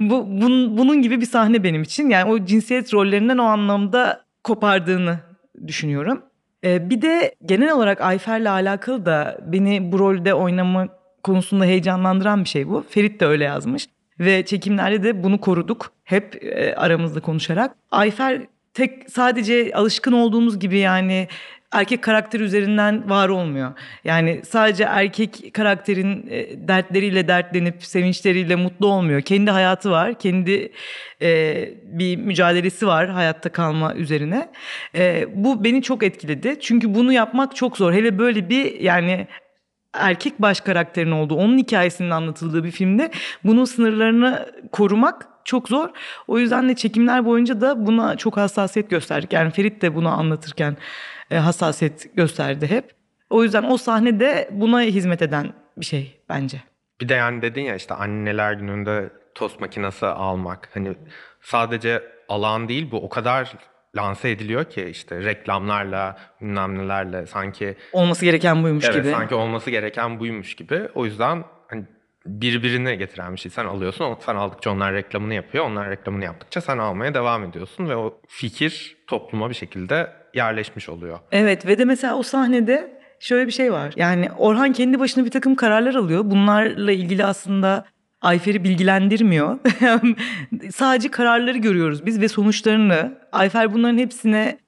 bu bun, bunun gibi bir sahne benim için. Yani o cinsiyet rollerinden o anlamda kopardığını düşünüyorum. Ee, bir de genel olarak Ayfer'le alakalı da beni bu rolde oynama konusunda heyecanlandıran bir şey bu. Ferit de öyle yazmış ve çekimlerde de bunu koruduk hep e, aramızda konuşarak. Ayfer tek sadece alışkın olduğumuz gibi yani erkek karakter üzerinden var olmuyor. Yani sadece erkek karakterin e, dertleriyle dertlenip sevinçleriyle mutlu olmuyor. Kendi hayatı var, kendi e, bir mücadelesi var hayatta kalma üzerine. E, bu beni çok etkiledi. Çünkü bunu yapmak çok zor. Hele böyle bir yani erkek baş karakterin olduğu, onun hikayesinin anlatıldığı bir filmde bunun sınırlarını korumak çok zor. O yüzden de çekimler boyunca da buna çok hassasiyet gösterdik. Yani Ferit de bunu anlatırken e, hassasiyet gösterdi hep. O yüzden o sahnede buna hizmet eden bir şey bence. Bir de yani dedin ya işte anneler gününde tost makinesi almak. Hani sadece alan değil bu o kadar lanse ediliyor ki işte reklamlarla bilmem nelerle sanki olması gereken buymuş evet, gibi. sanki olması gereken buymuş gibi. O yüzden hani birbirine getiren bir şey. Sen alıyorsun, sen aldıkça onlar reklamını yapıyor. Onlar reklamını yaptıkça sen almaya devam ediyorsun ve o fikir topluma bir şekilde yerleşmiş oluyor. Evet ve de mesela o sahnede şöyle bir şey var. Yani Orhan kendi başına bir takım kararlar alıyor. Bunlarla ilgili aslında Ayfer'i bilgilendirmiyor. Sadece kararları görüyoruz biz ve sonuçlarını. Ayfer bunların hepsine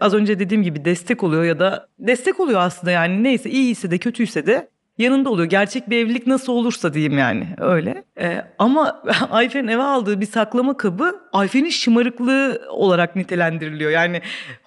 az önce dediğim gibi destek oluyor ya da destek oluyor aslında yani neyse iyiyse de kötüyse de yanında oluyor. Gerçek bir evlilik nasıl olursa diyeyim yani öyle. Ee, ama Ayfer'in eve aldığı bir saklama kabı Ayfer'in şımarıklığı olarak nitelendiriliyor. Yani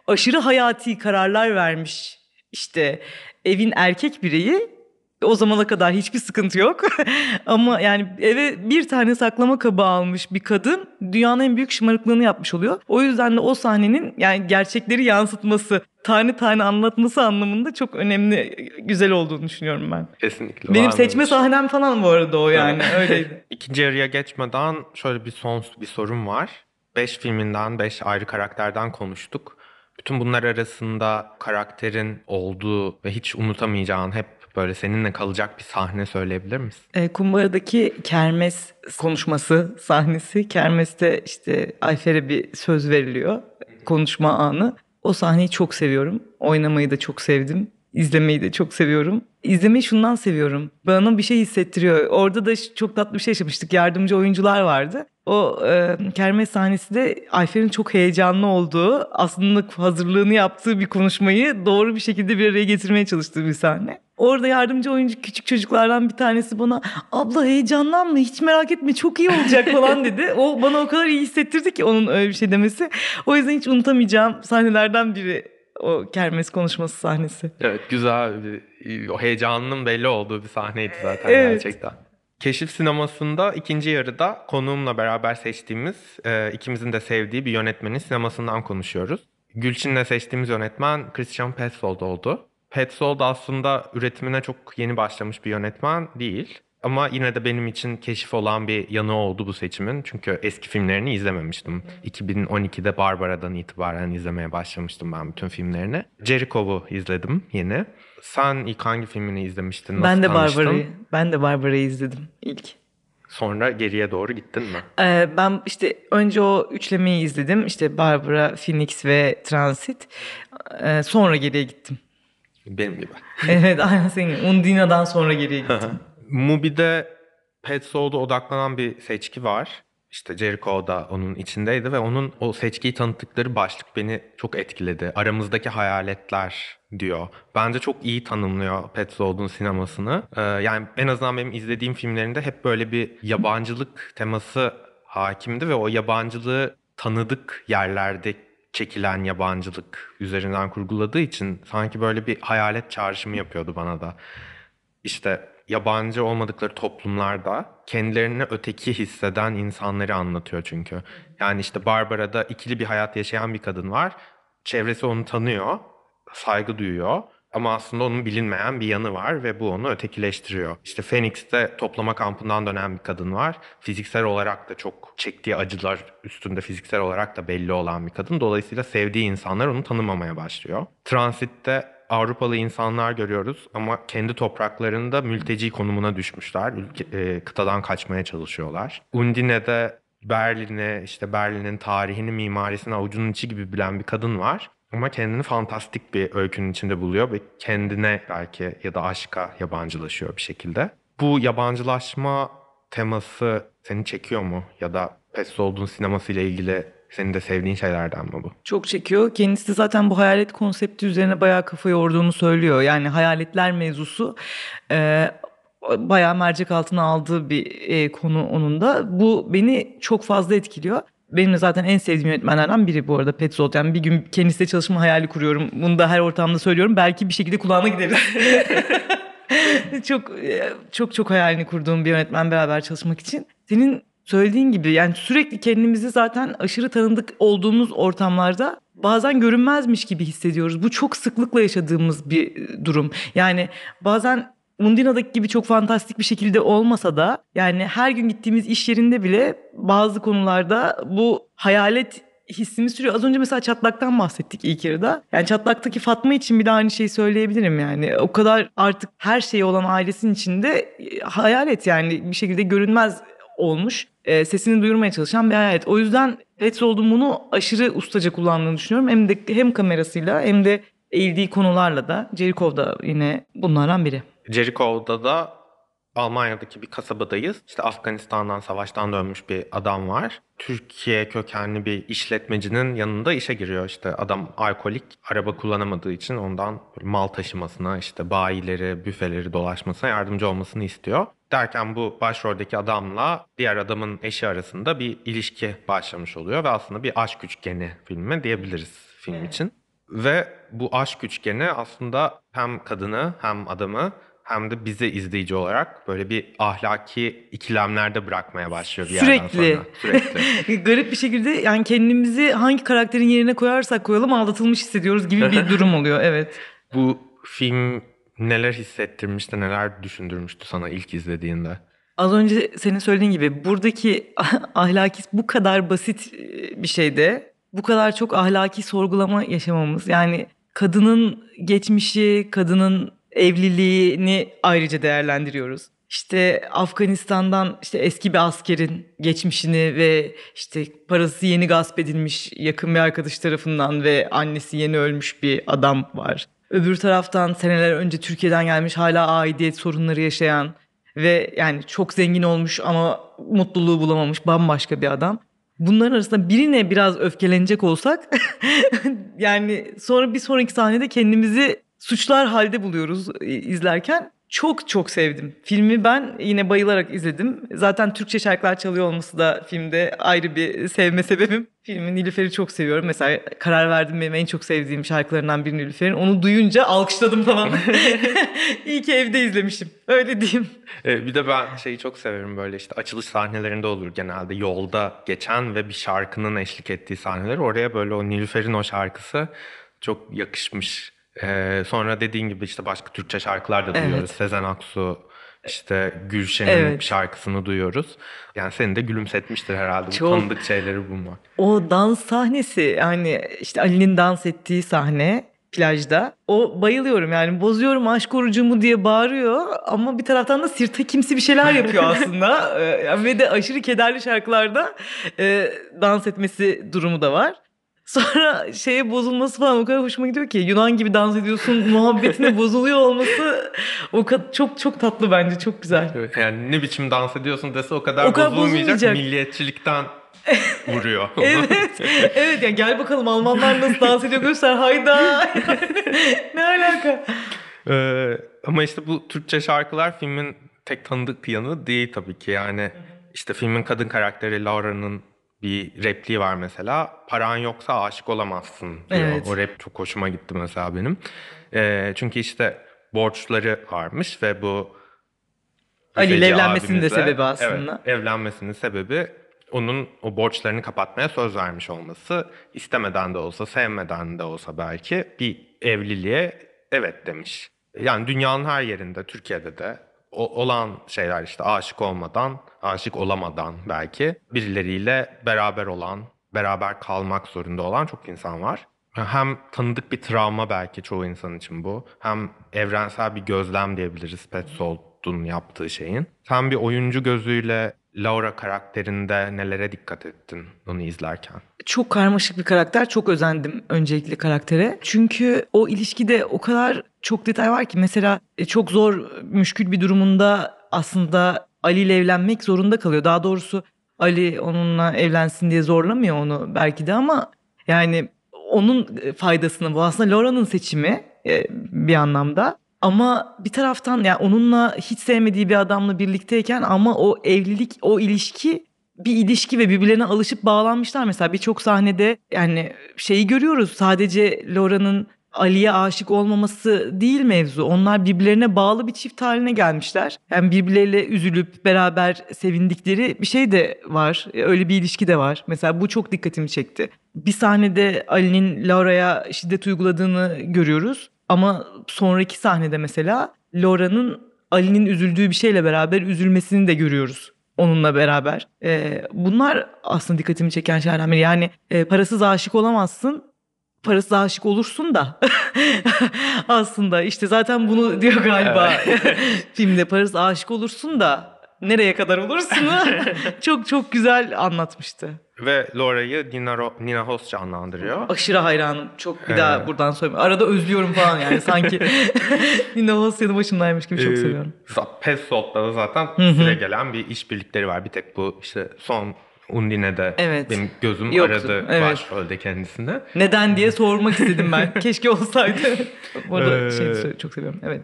aşırı hayati kararlar vermiş işte evin erkek bireyi o zamana kadar hiçbir sıkıntı yok. Ama yani eve bir tane saklama kabı almış bir kadın dünyanın en büyük şımarıklığını yapmış oluyor. O yüzden de o sahnenin yani gerçekleri yansıtması, tane tane anlatması anlamında çok önemli, güzel olduğunu düşünüyorum ben. Kesinlikle. Benim seçme böyle. sahnem falan bu arada o yani öyleydi. İkinci yarıya geçmeden şöyle bir son bir sorum var. Beş filminden, beş ayrı karakterden konuştuk. Bütün bunlar arasında karakterin olduğu ve hiç unutamayacağın, hep böyle seninle kalacak bir sahne söyleyebilir misin? E, Kumbara'daki kermes konuşması sahnesi. Kermeste işte Ayfer'e bir söz veriliyor. Konuşma anı. O sahneyi çok seviyorum. Oynamayı da çok sevdim. İzlemeyi de çok seviyorum. İzlemeyi şundan seviyorum. Bana bir şey hissettiriyor. Orada da çok tatlı bir şey yaşamıştık. Yardımcı oyuncular vardı. O e, kermes sahnesi de Ayfer'in çok heyecanlı olduğu, aslında hazırlığını yaptığı bir konuşmayı doğru bir şekilde bir araya getirmeye çalıştığı bir sahne. Orada yardımcı oyuncu küçük çocuklardan bir tanesi bana abla heyecanlanma hiç merak etme çok iyi olacak falan dedi. O bana o kadar iyi hissettirdi ki onun öyle bir şey demesi. O yüzden hiç unutamayacağım sahnelerden biri o kermes konuşması sahnesi. Evet, güzel bir, o heyecanının belli olduğu bir sahneydi zaten Evet. gerçekten. Keşif sinemasında ikinci yarıda konuğumla beraber seçtiğimiz, e, ikimizin de sevdiği bir yönetmenin sinemasından konuşuyoruz. Gülçin'le seçtiğimiz yönetmen Christian Petzold oldu. Petzold aslında üretimine çok yeni başlamış bir yönetmen değil. Ama yine de benim için keşif olan bir yanı oldu bu seçimin. Çünkü eski filmlerini izlememiştim. 2012'de Barbara'dan itibaren izlemeye başlamıştım ben bütün filmlerini. Jericho'u izledim yeni. Sen ilk hangi filmini izlemiştin? Nasıl ben de tanıştın? Barbara'yı ben de Barbara'yı izledim ilk. Sonra geriye doğru gittin mi? Ee, ben işte önce o üçlemeyi izledim. İşte Barbara, Phoenix ve Transit. Ee, sonra geriye gittim. Benim gibi. evet aynen senin. Undina'dan sonra geriye gittim. Mubi'de Petzold'a odaklanan bir seçki var. İşte Jericho da onun içindeydi ve onun o seçkiyi tanıttıkları başlık beni çok etkiledi. Aramızdaki hayaletler diyor. Bence çok iyi tanımlıyor Petzold'un sinemasını. Ee, yani en azından benim izlediğim filmlerinde hep böyle bir yabancılık teması hakimdi ve o yabancılığı tanıdık yerlerde çekilen yabancılık üzerinden kurguladığı için sanki böyle bir hayalet çağrışımı yapıyordu bana da. İşte yabancı olmadıkları toplumlarda kendilerini öteki hisseden insanları anlatıyor çünkü. Yani işte Barbara'da ikili bir hayat yaşayan bir kadın var. Çevresi onu tanıyor, saygı duyuyor. Ama aslında onun bilinmeyen bir yanı var ve bu onu ötekileştiriyor. İşte Phoenix'te toplama kampından dönen bir kadın var. Fiziksel olarak da çok çektiği acılar üstünde fiziksel olarak da belli olan bir kadın. Dolayısıyla sevdiği insanlar onu tanımamaya başlıyor. Transit'te Avrupalı insanlar görüyoruz ama kendi topraklarında mülteci konumuna düşmüşler. Ülke, e, kıtadan kaçmaya çalışıyorlar. Undine'de Berlin'e, işte Berlin'in tarihini, mimarisini avucunun içi gibi bilen bir kadın var. Ama kendini fantastik bir öykünün içinde buluyor ve kendine belki ya da aşka yabancılaşıyor bir şekilde. Bu yabancılaşma teması seni çekiyor mu? Ya da Petzold'un sineması ile ilgili senin de sevdiğin şeylerden mi bu? Çok çekiyor. Kendisi zaten bu hayalet konsepti üzerine bayağı kafa yorduğunu söylüyor. Yani hayaletler mevzusu e, bayağı mercek altına aldığı bir e, konu onun da. Bu beni çok fazla etkiliyor. Benim de zaten en sevdiğim yönetmenlerden biri bu arada Petzold. Yani bir gün kendisiyle çalışma hayali kuruyorum. Bunu da her ortamda söylüyorum. Belki bir şekilde kulağına gideriz. çok e, çok çok hayalini kurduğum bir yönetmen beraber çalışmak için. Senin söylediğin gibi yani sürekli kendimizi zaten aşırı tanıdık olduğumuz ortamlarda bazen görünmezmiş gibi hissediyoruz. Bu çok sıklıkla yaşadığımız bir durum. Yani bazen Undina'daki gibi çok fantastik bir şekilde olmasa da yani her gün gittiğimiz iş yerinde bile bazı konularda bu hayalet hissimi sürüyor. Az önce mesela çatlaktan bahsettik ilk yarıda. Yani çatlaktaki Fatma için bile aynı şeyi söyleyebilirim yani. O kadar artık her şeyi olan ailesinin içinde e, hayalet yani bir şekilde görünmez olmuş. E, sesini duyurmaya çalışan bir hayalet. O yüzden Petzold'un bunu aşırı ustaca kullandığını düşünüyorum. Hem de hem kamerasıyla hem de eğildiği konularla da Jericho da yine bunlardan biri. Jericho'da da Almanya'daki bir kasabadayız. İşte Afganistan'dan savaştan dönmüş bir adam var. Türkiye kökenli bir işletmecinin yanında işe giriyor. İşte adam alkolik, araba kullanamadığı için ondan mal taşımasına, işte bayileri, büfeleri dolaşmasına yardımcı olmasını istiyor. Derken bu başroldeki adamla diğer adamın eşi arasında bir ilişki başlamış oluyor ve aslında bir aşk üçgeni filmi diyebiliriz film için. Ve bu aşk üçgeni aslında hem kadını hem adamı hem de bizi izleyici olarak böyle bir ahlaki ikilemlerde bırakmaya başlıyor bir yerden Sürekli. sonra. Sürekli. Garip bir şekilde yani kendimizi hangi karakterin yerine koyarsak koyalım aldatılmış hissediyoruz gibi bir durum oluyor. Evet. Bu film neler hissettirmişti, neler düşündürmüştü sana ilk izlediğinde? Az önce senin söylediğin gibi buradaki ahlaki bu kadar basit bir şeyde bu kadar çok ahlaki sorgulama yaşamamız yani kadının geçmişi, kadının evliliğini ayrıca değerlendiriyoruz. İşte Afganistan'dan işte eski bir askerin geçmişini ve işte parası yeni gasp edilmiş yakın bir arkadaş tarafından ve annesi yeni ölmüş bir adam var. Öbür taraftan seneler önce Türkiye'den gelmiş hala aidiyet sorunları yaşayan ve yani çok zengin olmuş ama mutluluğu bulamamış bambaşka bir adam. Bunların arasında birine biraz öfkelenecek olsak yani sonra bir sonraki sahnede kendimizi suçlar halde buluyoruz izlerken. Çok çok sevdim. Filmi ben yine bayılarak izledim. Zaten Türkçe şarkılar çalıyor olması da filmde ayrı bir sevme sebebim. Filmin Nilüfer'i çok seviyorum. Mesela karar verdim benim en çok sevdiğim şarkılarından biri Nilüfer'in. Onu duyunca alkışladım falan. İyi ki evde izlemişim. Öyle diyeyim. Ee, bir de ben şeyi çok severim böyle işte açılış sahnelerinde olur genelde yolda geçen ve bir şarkının eşlik ettiği sahneler. Oraya böyle o Nilüfer'in o şarkısı çok yakışmış. Ee, sonra dediğin gibi işte başka Türkçe şarkılar da duyuyoruz. Evet. Sezen Aksu, işte Gülşen'in Evet. şarkısını duyuyoruz. Yani seni de gülümsetmiştir herhalde bu Çok. tanıdık şeyleri bulmak. O dans sahnesi yani işte Ali'nin dans ettiği sahne plajda. O bayılıyorum yani bozuyorum aşk orucumu diye bağırıyor ama bir taraftan da sirte kimsi bir şeyler yapıyor aslında. Ve de aşırı kederli şarkılarda e, dans etmesi durumu da var. Sonra şeye bozulması falan o kadar hoşuma gidiyor ki Yunan gibi dans ediyorsun muhabbetine bozuluyor olması o kadar çok çok tatlı bence çok güzel. Evet, Yani ne biçim dans ediyorsun dese o kadar, O kadar bozulmayacak, bozulmayacak. milliyetçilikten vuruyor. Evet. evet yani gel bakalım Almanlar nasıl dans ediyor göster hayda. ne alaka? Ee, ama işte bu Türkçe şarkılar filmin tek tanıdık yanı değil tabii ki. Yani işte filmin kadın karakteri Laura'nın bir repliği var mesela. Paran yoksa aşık olamazsın diyor. Evet. O rap çok hoşuma gitti mesela benim. Ee, çünkü işte borçları varmış ve bu Ali ile Büfeci evlenmesinin de sebebi aslında. Evet, evlenmesinin sebebi onun o borçlarını kapatmaya söz vermiş olması. istemeden de olsa, sevmeden de olsa belki bir evliliğe evet demiş. Yani dünyanın her yerinde, Türkiye'de de olan şeyler işte aşık olmadan, aşık olamadan belki birileriyle beraber olan, beraber kalmak zorunda olan çok insan var. Hem tanıdık bir travma belki çoğu insan için bu. Hem evrensel bir gözlem diyebiliriz Petzold'un yaptığı şeyin. Sen bir oyuncu gözüyle Laura karakterinde nelere dikkat ettin onu izlerken? Çok karmaşık bir karakter. Çok özendim öncelikle karaktere. Çünkü o ilişkide o kadar çok detay var ki mesela e, çok zor müşkül bir durumunda aslında Ali ile evlenmek zorunda kalıyor. Daha doğrusu Ali onunla evlensin diye zorlamıyor onu belki de ama yani onun e, faydasını bu aslında Laura'nın seçimi e, bir anlamda. Ama bir taraftan yani onunla hiç sevmediği bir adamla birlikteyken ama o evlilik, o ilişki bir ilişki ve birbirlerine alışıp bağlanmışlar. Mesela birçok sahnede yani şeyi görüyoruz sadece Laura'nın Ali'ye aşık olmaması değil mevzu. Onlar birbirlerine bağlı bir çift haline gelmişler. Yani birbirleriyle üzülüp beraber sevindikleri bir şey de var. Öyle bir ilişki de var. Mesela bu çok dikkatimi çekti. Bir sahnede Ali'nin Laura'ya şiddet uyguladığını görüyoruz. Ama sonraki sahnede mesela Laura'nın Ali'nin üzüldüğü bir şeyle beraber üzülmesini de görüyoruz onunla beraber. Ee, bunlar aslında dikkatimi çeken biri. Yani e, parasız aşık olamazsın. Parasız aşık olursun da aslında işte zaten bunu diyor galiba filmde parasız aşık olursun da nereye kadar olursun çok çok güzel anlatmıştı. Ve Laura'yı Nina, Nina Hoss canlandırıyor. Aşırı hayranım. Çok bir Evet. daha buradan söyleyeyim. Arada özlüyorum falan yani sanki Nina Hoss yanı başındaymış gibi çok Ee, seviyorum. za- Petzold'da da zaten süre gelen bir işbirlikleri var. Bir tek bu işte son Undine'de Evet. benim gözüm Yoktu, aradı evet. başrolde kendisini. Neden diye sormak istedim ben. Keşke olsaydı. Bu arada Ee, şey de çok seviyorum. Evet.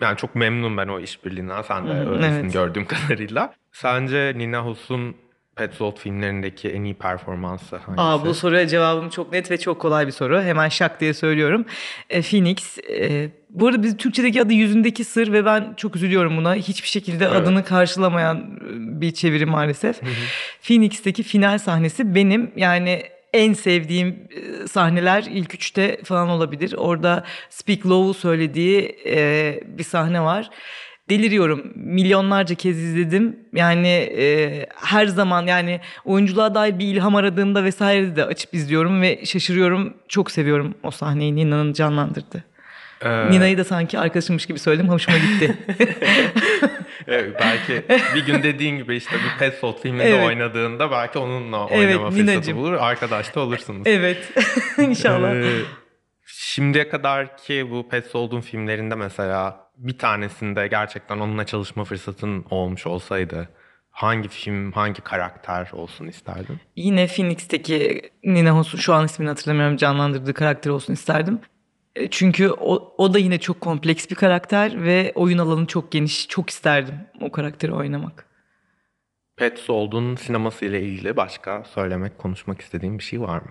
Yani çok memnun ben o işbirliğinden. Sen de öylesin evet. gördüğüm kadarıyla. Sence Nina Hoss'un Petzold filmlerindeki en iyi performansı hangisi? Aa, bu soruya cevabım çok net ve çok kolay bir soru. Hemen şak diye söylüyorum. E, Phoenix. E, bu arada biz Türkçedeki adı yüzündeki sır ve ben çok üzülüyorum buna. Hiçbir şekilde Evet. adını karşılamayan e, bir çeviri maalesef. Phoenix'teki final sahnesi benim yani en sevdiğim e, sahneler ilk üçte falan olabilir. Orada Speak Low'u söylediği e, bir sahne var. Deliriyorum. Milyonlarca kez izledim. Yani e, her zaman yani oyunculuğa dair bir ilham aradığımda vesaire de açıp izliyorum ve şaşırıyorum. Çok seviyorum o sahneyi Nina'nın canlandırdı. Ee, Nina'yı da sanki arkadaşımmış gibi söyledim. Hoşuma gitti. evet, belki bir gün dediğin gibi işte bir Petzold filminde Evet. oynadığında belki onunla Evet, oynama fırsatı Ninacığım. bulur. Arkadaş da olursunuz. evet. İnşallah. Ee, şimdiye kadar ki bu Petzold'un filmlerinde mesela bir tanesinde gerçekten onunla çalışma fırsatın olmuş olsaydı hangi film, hangi karakter olsun isterdin? Yine Phoenix'teki Nina Hoss'un şu an ismini hatırlamıyorum canlandırdığı karakter olsun isterdim. E, Çünkü o, o da yine çok kompleks bir karakter ve oyun alanı çok geniş. Çok isterdim o karakteri oynamak. Petzold'un sineması ile ilgili başka söylemek, konuşmak istediğin bir şey var mı?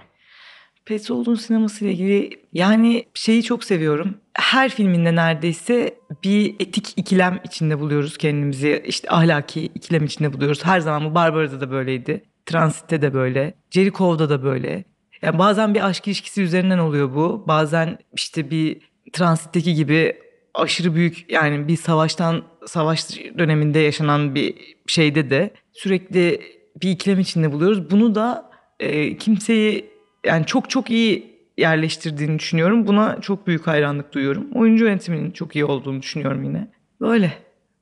Petzold'un sineması ile ilgili yani şeyi çok seviyorum. Her filminde neredeyse bir etik ikilem içinde buluyoruz kendimizi. İşte ahlaki ikilem içinde buluyoruz. Her zaman bu Barbara'da da böyleydi. Transit'te de böyle. Jericho'da da böyle. Yani bazen bir aşk ilişkisi üzerinden oluyor bu. Bazen işte bir Transit'teki gibi aşırı büyük yani bir savaştan savaş döneminde yaşanan bir şeyde de sürekli bir ikilem içinde buluyoruz. Bunu da e, kimseyi yani çok çok iyi yerleştirdiğini düşünüyorum. Buna çok büyük hayranlık duyuyorum. Oyuncu yönetiminin çok iyi olduğunu düşünüyorum yine. Böyle.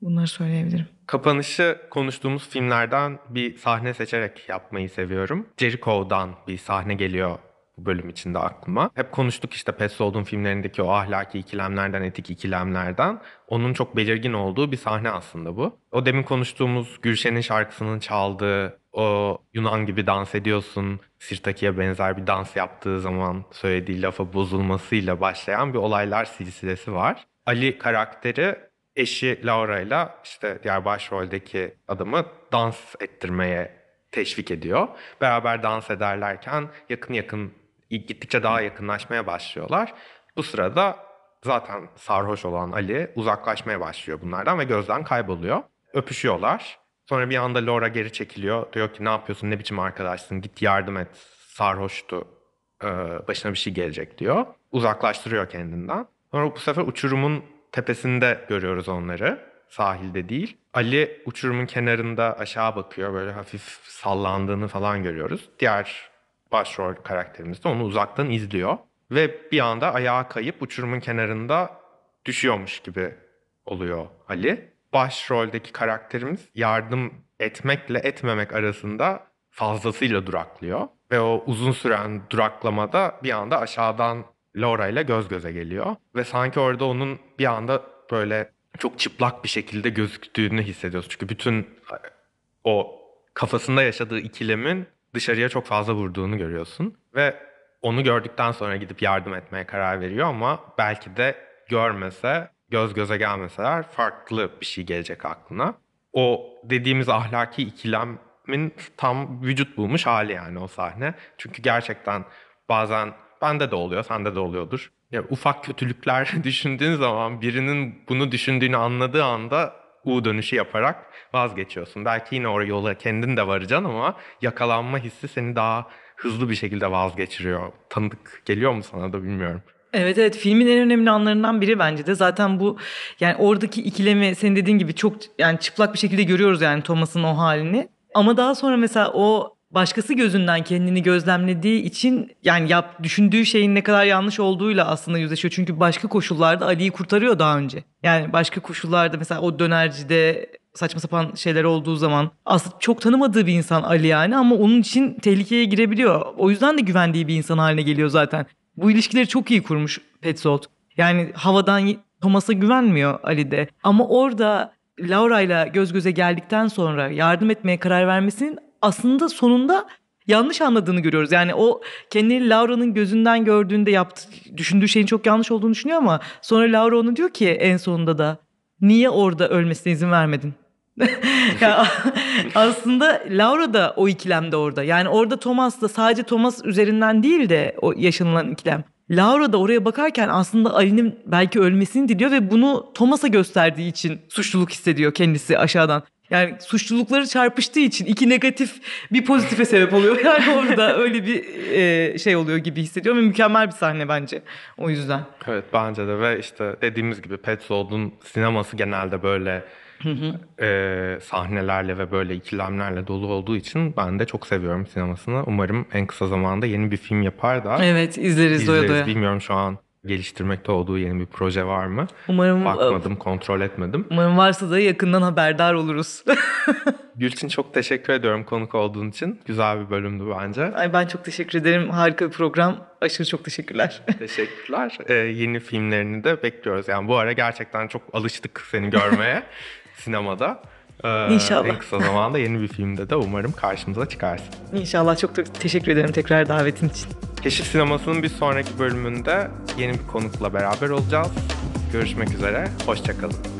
Bunları söyleyebilirim. Kapanışı konuştuğumuz filmlerden bir sahne seçerek yapmayı seviyorum. Jericho'dan bir sahne geliyor bu bölüm içinde aklıma. Hep konuştuk işte Petzold'un filmlerindeki o ahlaki ikilemlerden, etik ikilemlerden. Onun çok belirgin olduğu bir sahne aslında bu. O demin konuştuğumuz Gülşen'in şarkısının çaldığı o Yunan gibi dans ediyorsun, Sirtaki'ye benzer bir dans yaptığı zaman söylediği lafa bozulmasıyla başlayan bir olaylar silsilesi var. Ali karakteri eşi Laura ile işte diğer başroldeki adamı dans ettirmeye teşvik ediyor. Beraber dans ederlerken yakın yakın gittikçe daha yakınlaşmaya başlıyorlar. Bu sırada zaten sarhoş olan Ali uzaklaşmaya başlıyor bunlardan ve gözden kayboluyor. Öpüşüyorlar. Sonra bir anda Laura geri çekiliyor. Diyor ki ne yapıyorsun ne biçim arkadaşsın git yardım et sarhoştu Ee, başına bir şey gelecek diyor. Uzaklaştırıyor kendinden. Sonra bu sefer uçurumun tepesinde görüyoruz onları. Sahilde değil. Ali uçurumun kenarında aşağı bakıyor. Böyle hafif sallandığını falan görüyoruz. Diğer başrol karakterimiz de onu uzaktan izliyor. Ve bir anda ayağa kayıp uçurumun kenarında düşüyormuş gibi oluyor Ali. Başroldeki karakterimiz yardım etmekle etmemek arasında fazlasıyla duraklıyor. Ve o uzun süren duraklamada bir anda aşağıdan Laura ile göz göze geliyor. Ve sanki orada onun bir anda böyle çok çıplak bir şekilde gözüktüğünü hissediyoruz. Çünkü bütün o kafasında yaşadığı ikilemin dışarıya çok fazla vurduğunu görüyorsun. Ve onu gördükten sonra gidip yardım etmeye karar veriyor ama belki de görmese, göz göze gelmeseler farklı bir şey gelecek aklına. O dediğimiz ahlaki ikilemin tam vücut bulmuş hali yani o sahne. Çünkü gerçekten bazen bende de oluyor, sende de oluyordur. Ya ufak kötülükler düşündüğün zaman birinin bunu düşündüğünü anladığı anda U dönüşü yaparak vazgeçiyorsun. Belki yine oraya yola kendin de varacaksın ama yakalanma hissi seni daha hızlı bir şekilde vazgeçiriyor. Tanıdık geliyor mu sana da bilmiyorum. Evet evet filmin en önemli anlarından biri bence de zaten bu yani oradaki ikilemi senin dediğin gibi çok yani çıplak bir şekilde görüyoruz yani Thomas'ın o halini. Ama daha sonra mesela o başkası gözünden kendini gözlemlediği için yani yap düşündüğü şeyin ne kadar yanlış olduğuyla aslında yüzleşiyor. Çünkü başka koşullarda Ali'yi kurtarıyor daha önce. Yani başka koşullarda mesela o dönercide saçma sapan şeyler olduğu zaman aslında çok tanımadığı bir insan Ali yani ama onun için tehlikeye girebiliyor. O yüzden de güvendiği bir insan haline geliyor zaten. Bu ilişkileri çok iyi kurmuş Petzold. Yani havadan Thomas'a güvenmiyor Ali de. Ama orada Laura ile göz göze geldikten sonra yardım etmeye karar vermesinin aslında sonunda yanlış anladığını görüyoruz. Yani o kendini Laura'nın gözünden gördüğünde yaptı, düşündüğü şeyin çok yanlış olduğunu düşünüyor ama sonra Laura onu diyor ki en sonunda da niye orada ölmesine izin vermedin? aslında Laura da o ikilemde orada. Yani orada Thomas da sadece Thomas üzerinden değil de o yaşanılan ikilem. Laura da oraya bakarken aslında Ali'nin belki ölmesini diliyor ve bunu Thomas'a gösterdiği için suçluluk hissediyor kendisi aşağıdan. Yani suçlulukları çarpıştığı için iki negatif bir pozitife sebep oluyor. Yani orada öyle bir e, şey oluyor gibi hissediyorum ve mükemmel bir sahne bence o yüzden. Evet bence de ve işte dediğimiz gibi Petzold'un sineması genelde böyle e, sahnelerle ve böyle ikilemlerle dolu olduğu için ben de çok seviyorum sinemasını. Umarım en kısa zamanda yeni bir film yapar da Evet izleriz doya izleriz. doya. Bilmiyorum şu an geliştirmekte olduğu yeni bir proje var mı? Umarım Bakmadım, kontrol etmedim. Umarım varsa da yakından haberdar oluruz. Gülçin çok teşekkür ediyorum konuk olduğun için. Güzel bir bölümdü bence. Ay ben çok teşekkür ederim. Harika bir program. Aşırı çok teşekkürler. Teşekkürler. Ee, yeni filmlerini de bekliyoruz. Yani bu ara gerçekten çok alıştık seni görmeye sinemada. Ee, İnşallah. En kısa zamanda yeni bir filmde de umarım karşımıza çıkarsın. İnşallah çok çok teşekkür ederim tekrar davetin için. Keşif Sineması'nın bir sonraki bölümünde yeni bir konukla beraber olacağız. Görüşmek üzere. Hoşçakalın.